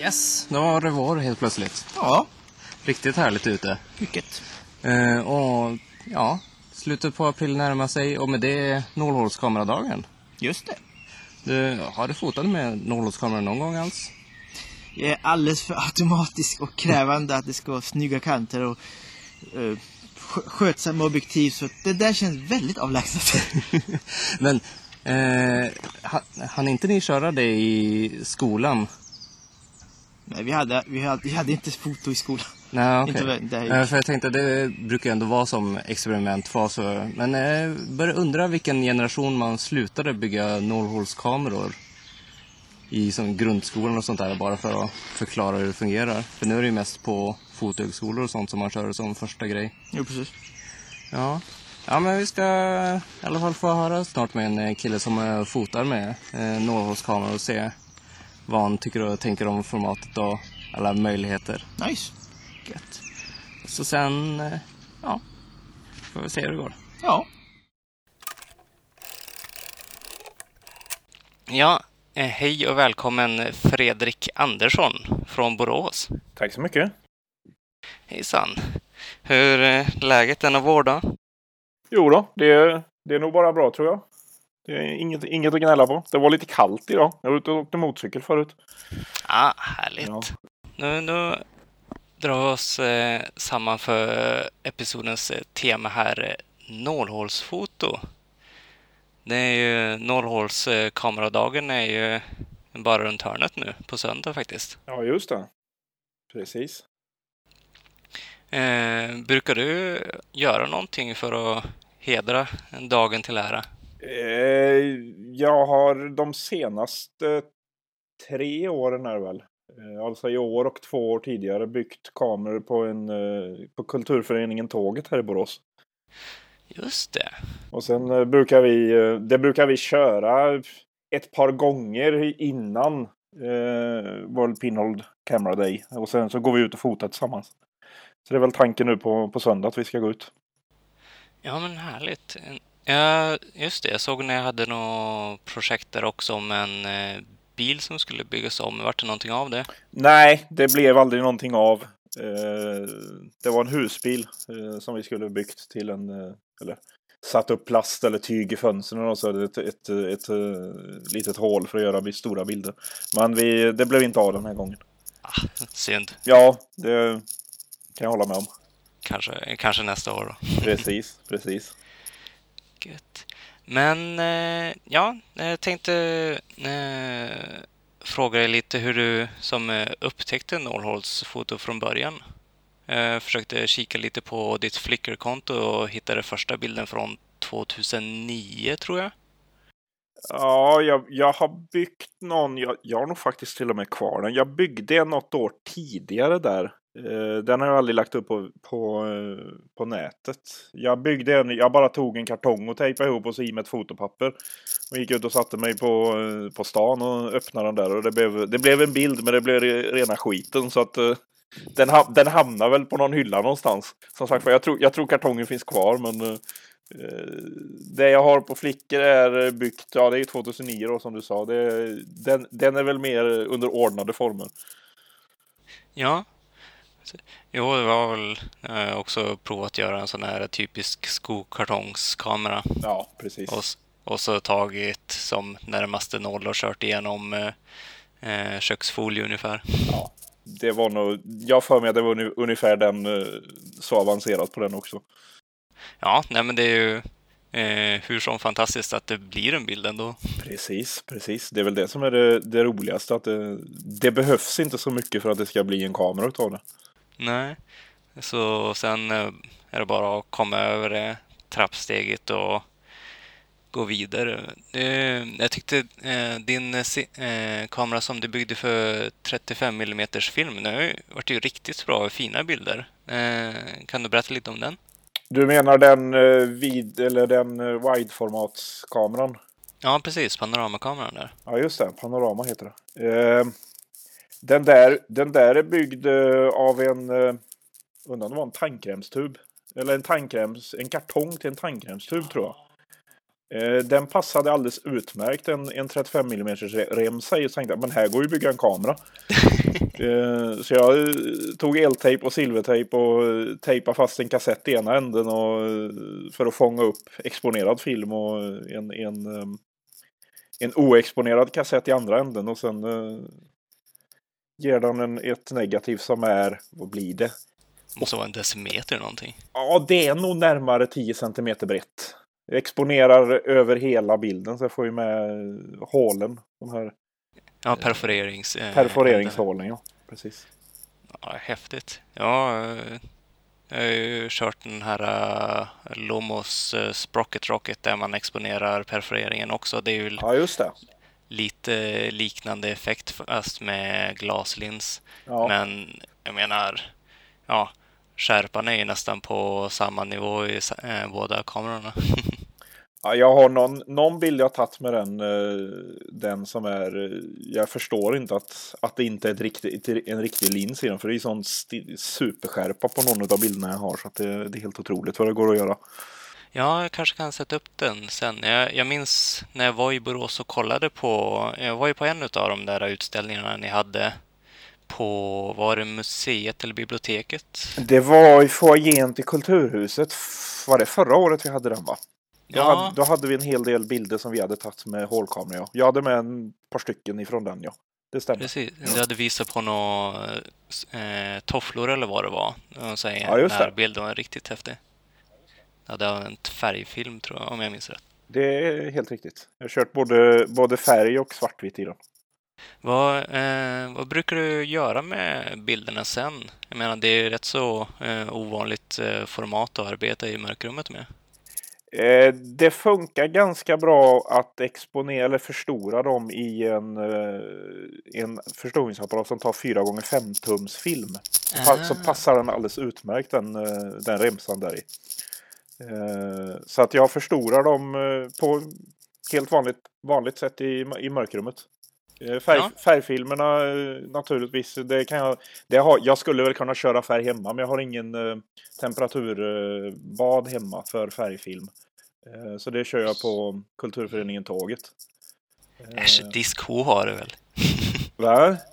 Yes, då var det vår helt plötsligt. Ja, Riktigt härligt ute. mycket. Eh, och ja, slutet på april närmar sig och med det nålhålskameradagen. Just det. Du, har du fotat med nålhålskamera någon gång alls? Jag är alldeles för automatisk och krävande att det ska vara snygga kanter och uh, skötsamma objektiv. Så det där känns väldigt avlägset. Men eh, ha- hann inte ni köra det i skolan? Nej, vi hade, vi, hade, vi hade inte foto i skolan. Nej, okej. Inte det Eh, för jag tänkte det brukar ändå vara som experimentfas. Men jag börjar undra vilken generation man slutade bygga nålhålskameror i som grundskolan och sånt där bara för att förklara hur det fungerar. För nu är det ju mest på fotohögskolor och sånt som man kör det som första grej. Jo, precis. Ja. Ja, men vi ska i alla fall få höra snart med en eh, kille som eh, fotar med eh, nålhålskamera och se vad han tycker och tänker om formatet och alla möjligheter. Nice. Gött. Så sen, eh, ja, får vi se hur det går. Ja. Ja, eh, hej och välkommen Fredrik Andersson från Borås. Tack så mycket. Hejsan. Hur är läget denna vårdag? Jo då, det är, det är nog bara bra tror jag. Det är inget, inget att gnälla på. Det var lite kallt idag. Jag var ute och åkte motorcykel förut. Ah, härligt. Ja. Nu, nu drar vi oss eh, samman för episodens eh, tema här, eh, nålhålsfoto. Det är ju nålhålskameradagen är ju bara runt hörnet nu på söndag faktiskt. Ja, just det. Precis. Eh, brukar du göra någonting för att hedra dagen till ära? Eh, jag har de senaste tre åren är det väl. Eh, alltså i år och två år tidigare byggt kameror på, en, eh, på kulturföreningen Tåget här i Borås. Just det. Och sen eh, brukar vi, det brukar vi köra ett par gånger innan eh, World Pinhold Camera Day. Och sen så går vi ut och fotar tillsammans. Så det är väl tanken nu på, på söndag att vi ska gå ut. Ja, men härligt. Ja, just det. Jag såg när jag hade något projekt där också om en bil som skulle byggas om. Vart det någonting av det? Nej, det blev aldrig någonting av. Eh, det var en husbil eh, som vi skulle byggt till en, eh, eller satt upp plast eller tyg i fönstren och så ett, ett, ett, ett litet hål för att göra stora bilder. Men vi, det blev inte av den här gången. Ah, synd. Ja, det kan jag hålla med om. Kanske, kanske nästa år då. Precis, precis. Gött. Men eh, ja, jag tänkte eh, fråga dig lite hur du som eh, upptäckte Norholts foto från början. Jag försökte kika lite på ditt Flickr-konto och hittade första bilden från 2009 tror jag. Ja, jag, jag har byggt någon, jag, jag har nog faktiskt till och med kvar den. Jag byggde något år tidigare där. Eh, den har jag aldrig lagt upp på, på, eh, på nätet. Jag byggde en, jag bara tog en kartong och tejpade ihop och så i med ett fotopapper. Och gick ut och satte mig på, eh, på stan och öppnade den där. Och det blev, det blev en bild men det blev rena skiten så att den, ha, den hamnar väl på någon hylla någonstans. Som sagt jag tror, jag tror kartongen finns kvar men Det jag har på Flickor är byggt, ja det är 2009 då som du sa. Det, den, den är väl mer under ordnade former. Ja. Jo, det var väl eh, också provat att göra en sån här typisk skokartongskamera. Ja, precis. Och, och så tagit som närmaste noll och kört igenom eh, eh, köksfolie ungefär. Ja, det var nog, jag för mig att det var ungefär den, eh, så avancerat på den också. Ja, nej men det är ju eh, hur som fantastiskt att det blir en bild ändå. Precis, precis. Det är väl det som är det, det roligaste. Att det, det behövs inte så mycket för att det ska bli en kamera utav det. Nej. Så sen eh, är det bara att komma över det trappsteget och gå vidare. Jag tyckte eh, din eh, kamera som du byggde för 35 mm film, den har ju varit ju riktigt bra och fina bilder. Kan du berätta lite om den? Du menar den vid eller den wide-formatskameran? Ja, precis. Panoramakameran där. Ja, just det. Panorama heter det. Den, där, den där är byggd eh, av en, eh, undrar om det var en tandkrämstub. Eller en tandkräms, en kartong till en tandkrämstub tror jag. Eh, den passade alldeles utmärkt en, en 35 mm remsa i och tänkte men här går ju att bygga en kamera. så jag tog eltejp och silvertejp och tejpade fast en kassett i ena änden och, för att fånga upp exponerad film och en, en, en oexponerad kassett i andra änden och sen ger den en, ett negativ som är, vad blir det? Måste vara en decimeter någonting. Ja, det är nog närmare 10 cm brett. Jag exponerar över hela bilden så jag får ju med hålen. De här Ja, perforerings... eh, perforeringshålen, ja. Precis. Ja, häftigt. Ja, eh, jag har ju kört den här uh, Lomos uh, Sprocket Rocket där man exponerar perforeringen också. Det är ju Ja, just det. Lite liknande effekt fast med glaslins. Ja, Men jag menar, ja, skärpan är ju nästan på samma nivå i eh, båda kamerorna. ja jag har någon, någon bild jag tagit med den, eh, den som är, eh, jag förstår inte att, att det inte är ett riktigt, en riktig lins i den. För det är ju sån superskärpa på någon av bilderna jag har. Så att det, det är helt otroligt vad det går att göra. Ja, jag kanske kan sätta upp den sen. Jag, jag minns när jag var i Borås och kollade på, jag var ju på en av de där utställningarna ni hade på, var det museet eller biblioteket? Det var i foajén till Kulturhuset. Var det förra året vi hade den va? Då, Ja. hade, då hade vi en hel del bilder som vi hade tagit med hålkamera. Ja. Jag hade med en par stycken ifrån den ja. Det stämmer. Precis, du hade visat på några eh, tofflor eller vad det var. Och så Ja, just det. bilden var riktigt häftig. Ja, det var en färgfilm tror jag, om jag minns rätt. Det är helt riktigt. Jag har kört både, både färg och svartvitt i den. Vad, eh, vad brukar du göra med bilderna sen? Jag menar, det är rätt så eh, ovanligt eh, format att arbeta i mörkrummet med. Eh, det funkar ganska bra att exponera eller förstora dem i en, eh, en förstoringsapparat som tar 4 gånger 5 tums film. Pa- Så Ah. passar den alldeles utmärkt den, eh, den remsan där i. Eh, Så att jag förstorar dem eh, på helt vanligt, vanligt sätt i, i mörkrummet. Eh, Färg, Ja. Färgfilmerna naturligtvis. Det kan jag, det har, jag skulle väl kunna köra färg hemma men jag har ingen temperaturbad hemma för färgfilm. Så det kör jag på Kulturföreningen Tåget. Äsch, Disco har det väl? Va?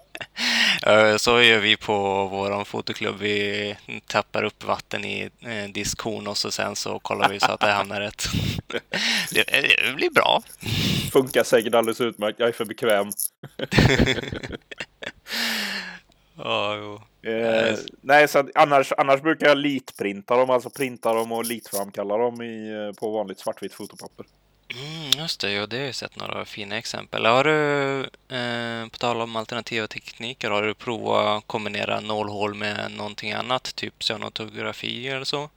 Eh, Så gör vi på vår fotoklubb. Vi tappar upp vatten i eh, diskon och så sen så kollar vi så att det hamnar rätt. Det, det blir bra. Funkar säkert alldeles utmärkt. Jag är för bekväm. Jo. Eh, nej, så att annars, annars brukar jag litprinta dem, alltså printa dem och litframkalla dem i, eh, på vanligt svartvitt fotopapper. Mm, just det, ja, det har jag sett några fina exempel. Har du, eh, på tal om alternativa tekniker, har du provat att kombinera nålhål med någonting annat, typ cyanotografi eller så?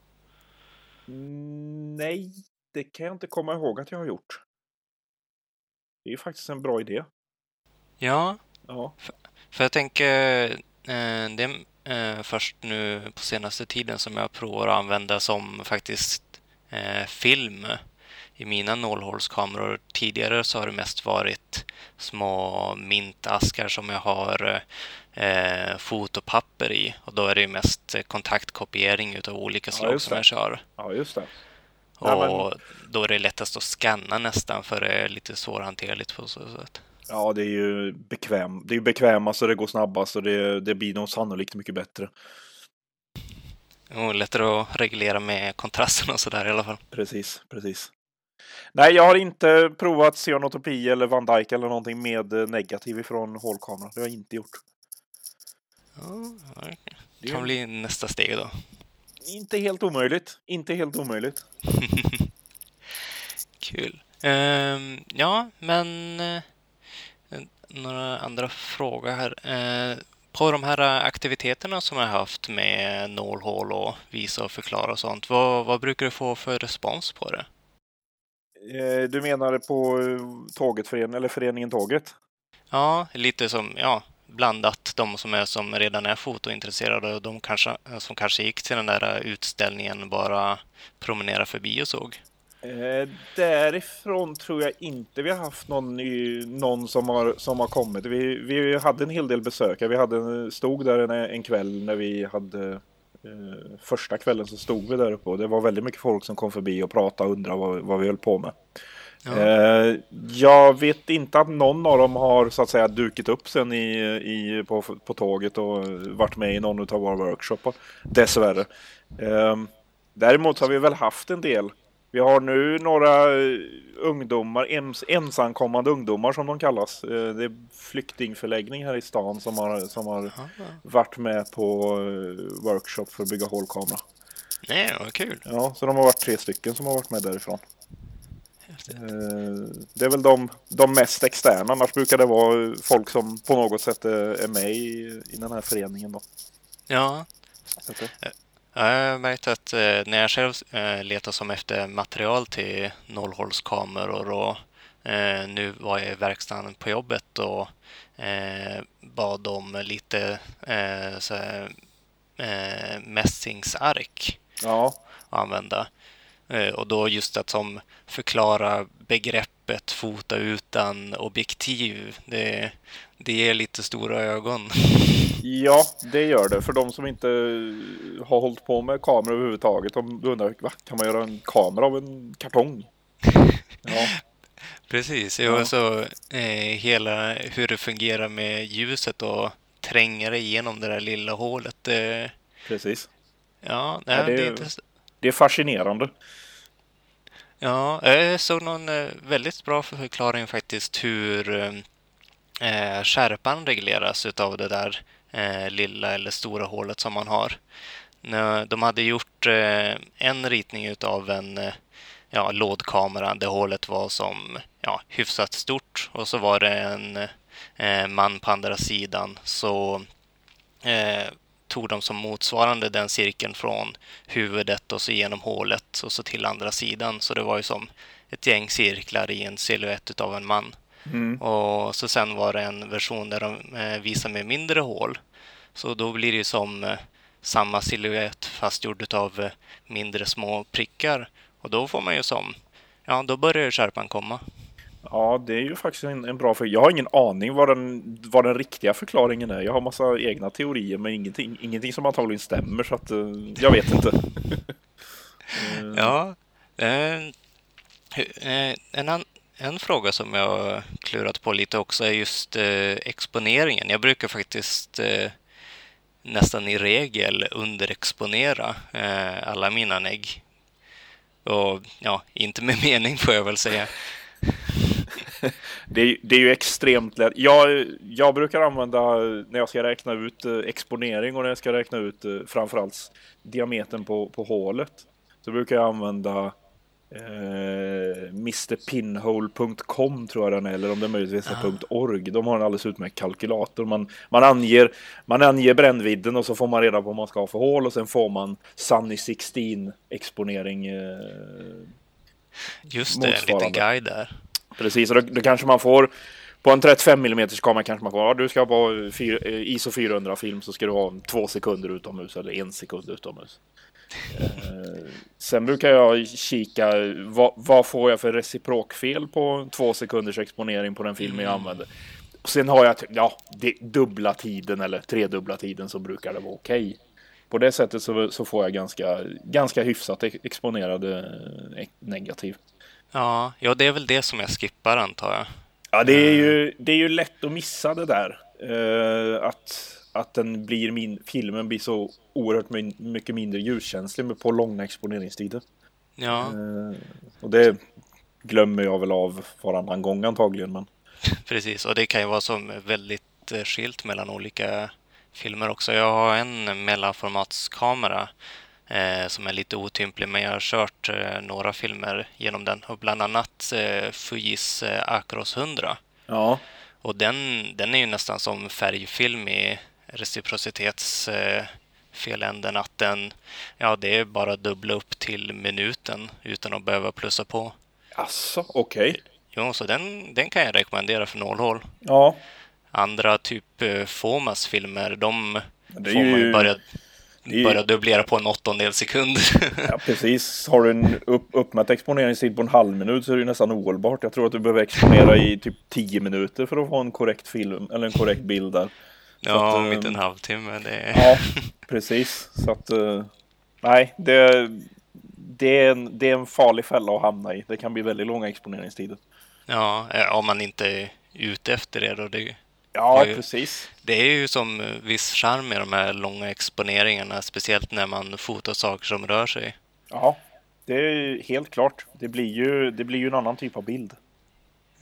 Mm, nej, det kan jag inte komma ihåg att jag har gjort. Det är ju faktiskt en bra idé. Ja, Ja, för jag tänker, eh, det är eh, först nu på senaste tiden som jag provar att använda som faktiskt eh, film i mina nålhålskameror. Tidigare så har det mest varit små mintaskar som jag har eh, fotopapper i och då är det ju mest kontaktkopiering utav olika Ja, slag just som jag kör. ja just det. Ja, men- Och då är det lättast att scanna nästan för det är lite svårhanterligt på så sätt. Ja, det är ju bekväm. Det är ju bekvämast och det går snabbast och det, det blir nog sannolikt mycket bättre. Och lättare att reglera med kontrasten och sådär i alla fall. Precis, precis. Nej, jag har inte provat cyanotopi eller Van Dyke eller någonting med eh, negativ ifrån hålkamera. Det har jag inte gjort. Ja, Det kan bli nästa steg då. inte helt omöjligt. Inte helt omöjligt. Kul. Ehm, ja, men eh, några andra frågor här. Eh, på de här aktiviteterna som jag har haft med nålhål och visa och förklara och sånt, vad, vad brukar du få för respons på det? Eh, Du menar på eh, tåget eller föreningen Tåget? Ja, lite som, ja, blandat de som, är, som redan är fotointresserade och de kanske, som kanske gick till den där utställningen bara promenera förbi och såg? Eh, därifrån tror jag inte vi har haft någon, ny, någon som, har, som har kommit. Vi, vi hade en hel del besökare. Vi hade, stod där en, en kväll när vi hade eh, första kvällen så stod vi där uppe och det var väldigt mycket folk som kom förbi och pratade och undrade vad, vad vi höll på med. Ja. Eh, jag vet inte att någon av dem har så att säga dukit upp sen i, i, på, på tåget och varit med i någon av våra workshoppar. Dessvärre. Eh, däremot har vi väl haft en del vi har nu några eh, ungdomar, ens, ensamkommande ungdomar som de kallas. Eh, det är flyktingförläggning här i stan som har, som har varit med på eh, workshop för att bygga hålkamera. Nej, vad kul. Ja, så de har varit tre stycken som har varit med därifrån. Det är väl de, de mest externa, annars brukar det vara folk som på något sätt är med i, i den här föreningen. Då. Ja. Jag har märkt att eh, när jag själv eh, letar som efter material till nollhållskameror och eh, nu var jag i verkstaden på jobbet och bad om lite så här, mässingsark ja. att använda. Och då just att som förklara begreppet fota utan objektiv, det, det ger lite stora ögon. Ja, det gör det. För de som inte har hållit på med kamera överhuvudtaget. De undrar, va? kan man göra en kamera av en kartong? Ja. Precis, ja. så eh, hela hur det fungerar med ljuset och tränga det igenom det där lilla hålet. Eh, Precis. Ja, nej, ja det, är, det, är det är fascinerande. Ja, jag såg någon eh, väldigt bra förklaring faktiskt hur eh, skärpan regleras utav det där eh, lilla eller stora hålet som man har. De hade gjort eh, en ritning utav en eh, ja, lådkamera där hålet var som ja, hyfsat stort och så var det en eh, man på andra sidan. Så eh, tog de som motsvarande den cirkeln från huvudet och så genom hålet och så till andra sidan. Så det var ju som ett gäng cirklar i en siluett av en man. Mm. Och så sen var det en version där de eh, visade med mindre hål. Så då blir det ju som eh, samma siluett fast gjord av eh, mindre små prickar. Och då får man ju som, ja då börjar skärpan komma. Ja, det är ju faktiskt en, en bra fråga. Jag har ingen aning vad den, vad den riktiga förklaringen är. Jag har massa egna teorier, men ingenting, ingenting som antagligen stämmer, så att uh, jag vet inte. ja, eh, en, en fråga som jag klurat på lite också är just eh, exponeringen. Jag brukar faktiskt eh, nästan i regel underexponera eh, alla mina negg. Och ja, inte med mening får jag väl säga. det, är, det är ju extremt lätt. Jag, jag brukar använda när jag ska räkna ut eh, exponering och när jag ska räkna ut eh, framförallt diametern på, på hålet. Så brukar jag använda eh, mrpinhole.com tror jag den är, eller om det möjligtvis är ah. .org. De har en alldeles utmärkt kalkylator. Man, man, anger, man anger brännvidden och så får man reda på vad man ska ha för hål och sen får man Sunny 16 exponering. Eh, Just det, en liten guide där. Precis, och då, då kanske man får på en 35 mm kamera kanske man får, ja, du ska på eh, ISO 400 film så ska du ha två sekunder utomhus eller en sekund utomhus. Eh, sen brukar jag kika, vad, vad, får jag för reciprokfel på två sekunders exponering på den filmen mm. jag använder. Sen har jag, ja, det, dubbla tiden eller tredubbla tiden så brukar det vara okej. Okay. På det sättet så, så, får jag ganska, ganska hyfsat exponerad eh, negativ. Ja, ja, det är väl det som jag skippar antar jag. Ja, det är ju, eh. det är ju lätt att missa det där. Uh, att, att den blir min, filmen blir så oerhört min, mycket mindre ljuskänslig på långa exponeringstider. Ja. Uh, och det glömmer jag väl av varannan gång antagligen. Men... Precis, och det kan ju vara som väldigt skilt mellan olika filmer också. Jag har en mellanformatskamera eh, som är lite otymplig, men jag har kört eh, några filmer genom den och bland annat eh, Fujis eh, Acros 100. Ja. Och den, den är ju nästan som färgfilm i reciprocitetsfeländen att den, ja det är bara dubbla upp till minuten utan att behöva plussa på. Alltså, okej. Okay. Jo, så den, den kan jag rekommendera för nålhål. Ja. andra typ eh, Fomas-filmer, de Det får man ju börja, det börja dubblera på en åttondel sekund. Ja, precis. Har du en upp, uppmätt exponeringstid på en halv minut så är det ju nästan ohållbart. Jag tror att du behöver exponera i typ 10 minuter för att få en korrekt film, eller en korrekt bild där. Ja, att, eh, mitt i en halvtimme. Det. Ja, precis. Så att, eh, nej, det, det, är en, det är en farlig fälla att hamna i. Det kan bli väldigt långa exponeringstider. Ja, eh, om man inte är ute efter det då. Det, Ja, Oj. precis. det är ju som eh, viss charm med de här långa exponeringarna, speciellt när man fotar saker som rör sig. Ja, det är helt klart. Det blir ju, det blir ju en annan typ av bild.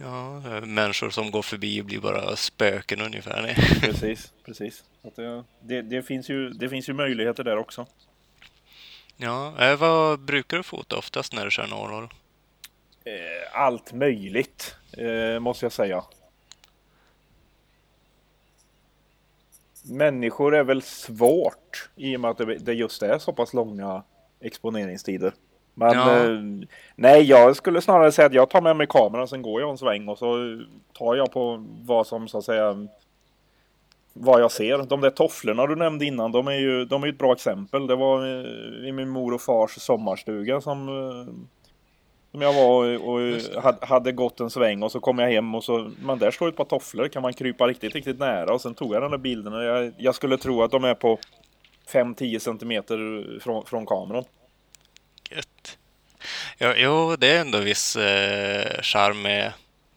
Ja, eh, människor som går förbi blir bara spöken ungefär. Precis, precis. Att det, det, finns ju, det finns ju möjligheter där också. Ja, eh, vad brukar du fota oftast när du kör norrhåll? Eh, allt möjligt, måste jag säga. Människor är väl svårt i och med att det, det just är så pass långa exponeringstider. Men Ja. eh, nej, jag skulle snarare säga att jag tar med mig kameran, sen går jag en sväng och så tar jag på vad som så att säga vad jag ser. De där tofflorna du nämnde innan, de är ju, de är ett bra exempel. Det var eh, i min mor och fars sommarstuga som eh, som jag var och, och hade, hade gått en sväng och så kom jag hem och så, men där står ett par tofflor, kan man krypa riktigt, riktigt nära och sen tog jag den där bilden och jag, jag skulle tro att de är på 5-10 centimeter från, från kameran. Gött. Ja, jo, det är ändå viss eh, charm med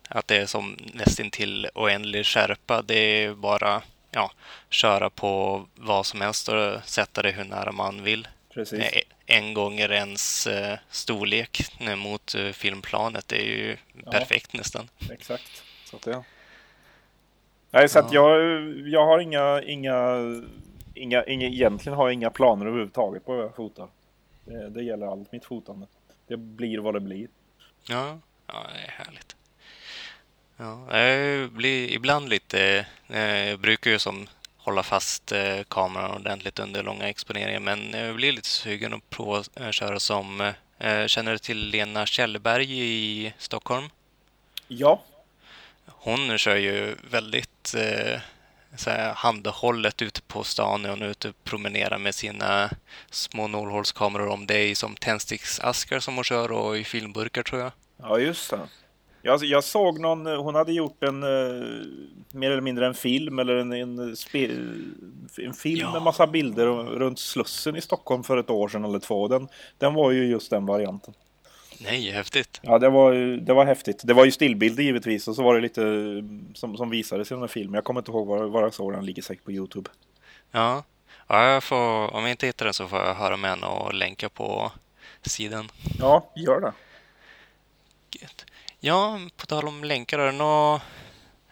att det är som nästintill oändlig skärpa. Det är bara ja, köra på vad som helst och sätta det hur nära man vill. Precis. Eh, En gånger ens eh, storlek mot eh, filmplanet. Det är ju Ja. perfekt nästan. Exakt. Så att det... Nej, så att Ja. jag, jag har inga, inga, inga, inga, egentligen har jag inga planer överhuvudtaget på hur jag fotar. Det, det gäller allt mitt fotande. Det blir vad det blir. Ja, ja det är härligt. Ja, jag blir ibland lite... eh, Jag brukar ju som hålla fast eh, kameran ordentligt under långa exponeringar men jag blir lite sugen att prova att köra som... eh, Känner du till Lena Kjellberg i Stockholm? Ja, Hon kör ju väldigt eh, så här, handhållet ute på stan när hon är ute och promenerar med sina små nålhålskameror. Om det är som tändsticksaskar som hon kör och i filmburkar tror jag. Ja, just det. Jag, jag såg någon, hon hade gjort en eh, mer eller mindre en film eller en, en, spe, en film Ja. med massa bilder runt Slussen i Stockholm för ett år sedan eller två. Den, den var ju just den varianten. Nej, häftigt. Ja, det var, det var häftigt. Det var ju stillbilder givetvis och så var det lite eh, som, som visades i den här filmen. Jag kommer inte ihåg var, var jag såg den, ligger säkert på Youtube. Ja, ja jag får, om jag inte hittar den så får jag höra med henne och länka på sidan. Ja, gör det. Gött. Ja, på tal om länkar, är det några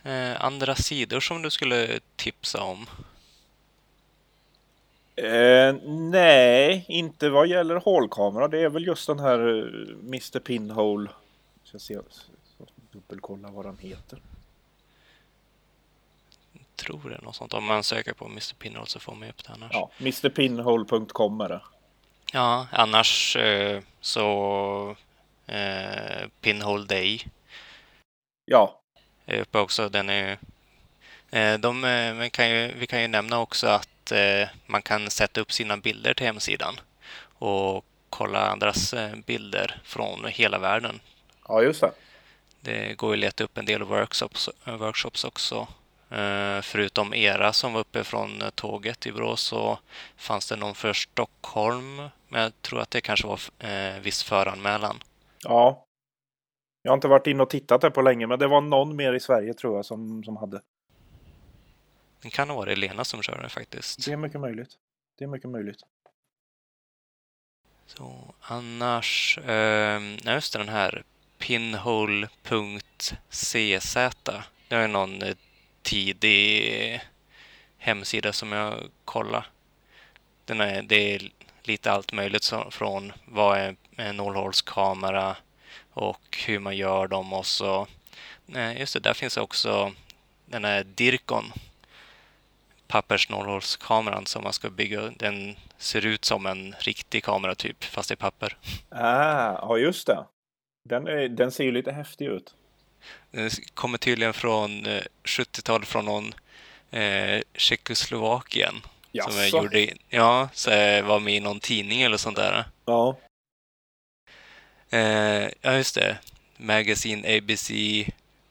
eh, andra sidor som du skulle tipsa om? Eh, nej, inte vad gäller hålkamera. Det är väl just den här eh, Mr Pinhole. Ska jag se, dubbelkolla vad den heter. Tror det är något sånt. Om man söker på Mr Pinhole så får man upp det annars. Ja, mrpinhole.com är det. Ja, annars eh, så eh, Pinhole Day Ja, är uppe också. Den är de, eh, kan ju, Vi kan ju nämna också att eh, man kan sätta upp sina bilder till hemsidan och kolla andras eh, bilder från hela världen. ja just det. Det går ju att leta upp en del workshops, eh, workshops också. Eh, förutom era som var uppe från eh, tåget i Borås så fanns det någon för Stockholm. Men jag tror att det kanske var eh, viss föranmälan. Ja. Jag har inte varit inne och tittat där på länge, men det var någon mer i Sverige tror jag som, som hade. Det kan ha varit Lena som körde faktiskt. Det är mycket möjligt. Det är mycket möjligt. Så annars, eh, just den här pinhole.cz. Det är någon eh, tidig hemsida som jag kollade. Den är, det är lite allt möjligt så, från vad är en nålhålskamera och hur man gör dem och så. Just det, där finns också den här Dirkon pappersnålhålskameran som man ska bygga. Den ser ut som en riktig kamera typ, fast i papper. Ah, ja, just det. Den, är, den ser ju lite häftig ut. Den kommer tydligen från eh, 70-talet från någon eh, Tjeckoslovakien. Som jag Jaså? gjorde, ja, så jag var med i någon tidning eller sånt där. Ja. Eh, ja, just det. Magazine ABC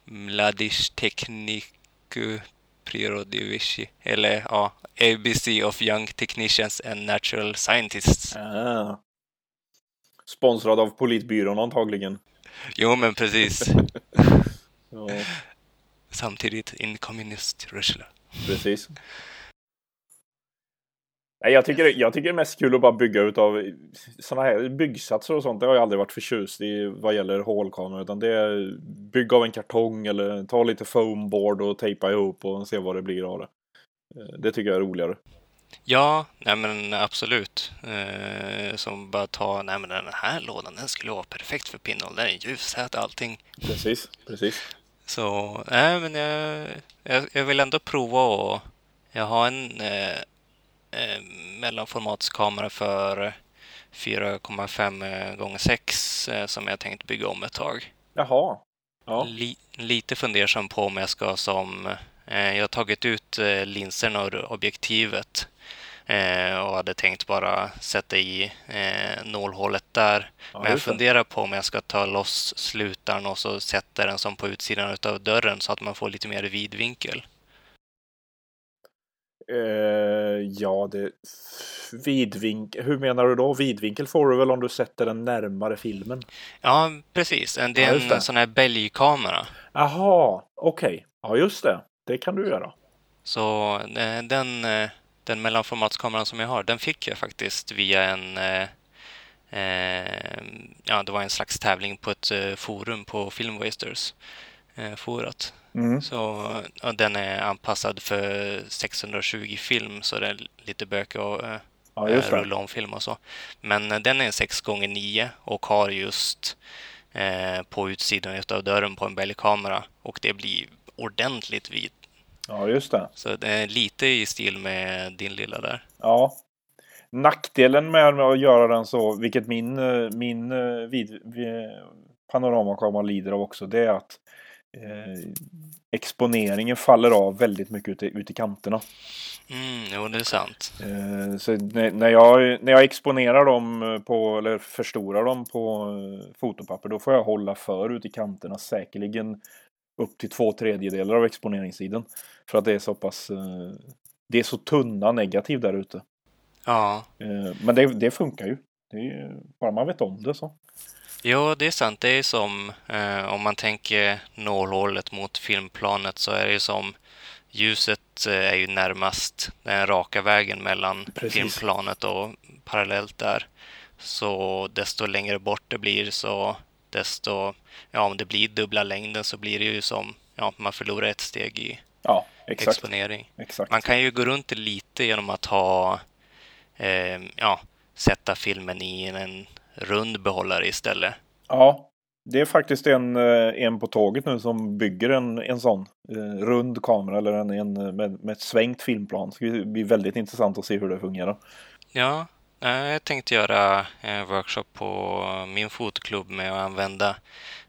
Mladish Techniku Prirodivisi. Eller ja, ABC of Young Technicians and Natural Scientists. Ah. Sponsrad av Politbyrån antagligen. Jo, men precis. Ja, Samtidigt in communist Russia. precis. Nej, jag, tycker, jag tycker det är mest kul att bara bygga utav sådana här byggsatser och sånt. Det har jag aldrig varit förtjust i vad gäller hålkameror. Utan det är bygga av en kartong eller ta lite foamboard och tejpa ihop och se vad det blir av det. Eh, Det tycker jag är roligare. Ja, nej men absolut. Eh, som bara ta, nej men den här lådan den skulle vara perfekt för Pinhole. Den är ljushet och allting. Precis, precis. Så, nej men jag, jag, jag vill ändå prova och jag har en eh, eh, mellanformatskamera för 4,5 gånger 6 eh, som jag tänkt bygga om ett tag. Jaha. Ja. Li, lite fundersam på om jag ska som... Eh, jag har tagit ut eh, linserna ur objektivet eh, och hade tänkt bara sätta i eh, nålhålet där. Ja, Men jag funderar på om jag ska ta loss slutaren och så sätta den som på utsidan av dörren så att man får lite mer vidvinkel. Eh, ja, det... Vidvinkel. Hur menar du då? Vidvinkel får du väl om du sätter den närmare filmen? Ja, precis. Det är en sån här bälgkamera. Jaha, okej. Ja, just det. Det kan du göra. Så eh, den, eh, den mellanformatskameran som jag har, den fick jag faktiskt via en... eh, eh, Ja, det var en slags tävling på ett forum på Filmwasters. Eh, Forat. Mm. Så ja, den är anpassad för 620 film, så det är lite böcker och eh, Ja, eh, rulla om film och så. Men eh, den är 6 gånger 9 och har just eh, på utsidan av dörren på en bälgkamera och det blir ordentligt vid. Ja, just det. Så det är lite i stil med din lilla där. Ja. Nackdelen med att göra den så, vilket min, eh, min eh, vid, vid, panoramakamera lider av också, det är att eh, exponeringen faller av väldigt mycket ute, ute i kanterna. Mm, jo, det är sant. Eh, så när, när, jag, när jag exponerar dem på, eller förstorar dem på eh, fotopapper, då får jag hålla för ut i kanterna säkerligen upp till två tredjedelar av exponeringstiden. För att det är så pass, eh, det är så tunna negativ där ute. Ja, Eh, Men det, det funkar ju. Det är. Bara man vet om det så. Jo, det är sant. Det är som eh, om man tänker nålhålet mot filmplanet så är det ju som ljuset eh, är ju närmast den raka vägen mellan Precis. filmplanet och parallellt där. Så desto längre bort det blir så desto, ja om det blir dubbla längden så blir det ju som, ja man förlorar ett steg i Ja, exakt. exponering. exakt. Man kan ju gå runt det lite genom att ha, eh, ja, sätta filmen i en rund behållare istället. Ja, det är faktiskt en, eh, en på tåget nu som bygger en, en sån eh, rund kamera eller en, en med, med ett svängt filmplan. Så det blir väldigt intressant att se hur det fungerar. Ja, eh, jag tänkte göra en workshop på min fotoklubb med att använda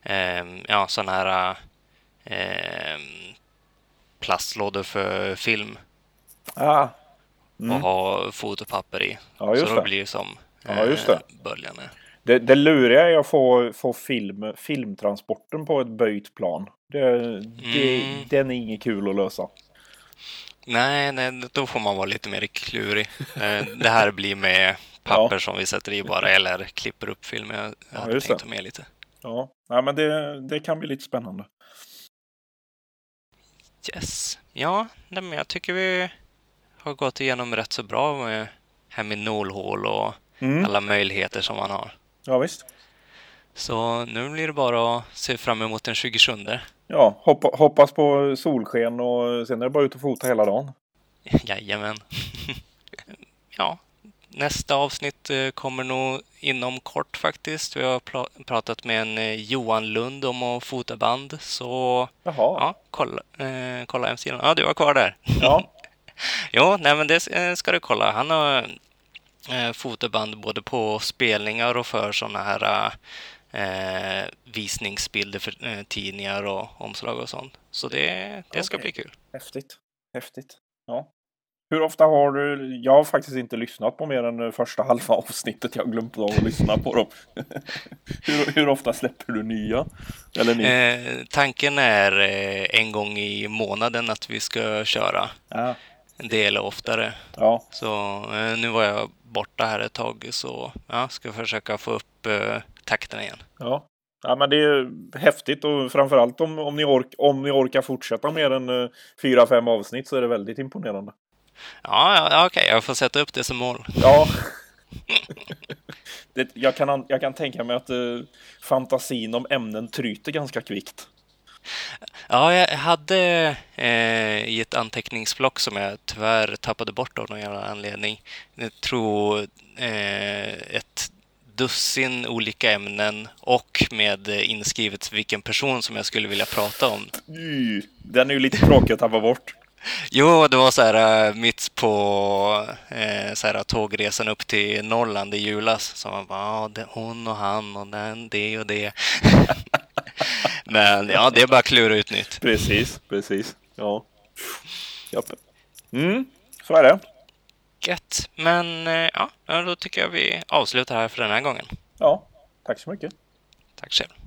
eh, ja, sådana här eh, plastlådor för film Ah, och Mm. ha fotopapper i. Ja, just Så då det. blir det som Ja, just det. böljan är. Det, det luriga är att få, få film, filmtransporten på ett böjt plan. Det, det, Mm. Den är inget kul att lösa. Nej, nej, då får man vara lite mer klurig. Eh, Det här blir med papper som vi sätter i bara eller klipper upp film. Jag Ja, hade tänkt det. med lite. Ja, Nej, men det, det kan bli lite spännande. Yes. Ja, nej, men jag tycker vi har gått igenom rätt så bra med nålhål och Mm. alla möjligheter som man har. Ja, visst. Så nu blir det bara att se fram emot den 27. Ja, hoppa, hoppas på solsken och sen är det bara ut och fota hela dagen. Jajamän. ja, nästa avsnitt eh, kommer nog inom kort faktiskt. Vi har pratat med en eh, Johan Lund om att fota band. Så Jaha. ja, kolla, eh, kolla hemsidan. Ja, du var kvar där. Ja. Jo, nej men det eh, ska du kolla. Han har eh, fotoband både på spelningar och för sådana här eh, visningsbilder för eh, tidningar och omslag och sånt. Så det, det ska Okej. bli kul. Häftigt. Häftigt. Ja. Hur ofta har du... Jag har faktiskt inte lyssnat på mer än eh, första halva avsnittet. Jag har glömt av att lyssna på dem. hur, hur ofta släpper du nya? Eller ny? Eh, tanken är eh, en gång i månaden att vi ska köra. Ja. En del oftare. ja. Så eh, nu var jag borta här ett tag så ja, ska försöka få upp eh, takten igen. Ja. Ja, men det är häftigt och framförallt om, om, ni, ork, om ni orkar fortsätta mer än eh, fyra, fem avsnitt så är det väldigt imponerande. Ja, ja, ja okej, jag får sätta upp det som mål. Ja. det, jag, kan, an- jag kan tänka mig att eh, fantasin om ämnen tryter ganska kvickt. Ja, jag hade eh, i ett anteckningsblock som jag tyvärr tappade bort av någon jävla anledning. Jag tror eh, ett dussin olika ämnen och med inskrivet vilken person som jag skulle vilja prata om. Y, Den är ju lite tråkig att tappa bort. Jo, det var så här eh, mitt på eh, så här, tågresan upp till Norrland i julas. Så man bara, ja, det, hon och han och den, det och det. Men ja, det är bara att klura ut nytt. Precis, precis. Ja. Japp. Mm, så är det. Gött. Men eh, ja, då tycker jag vi avslutar här för den här gången. Ja, tack så mycket. Tack själv.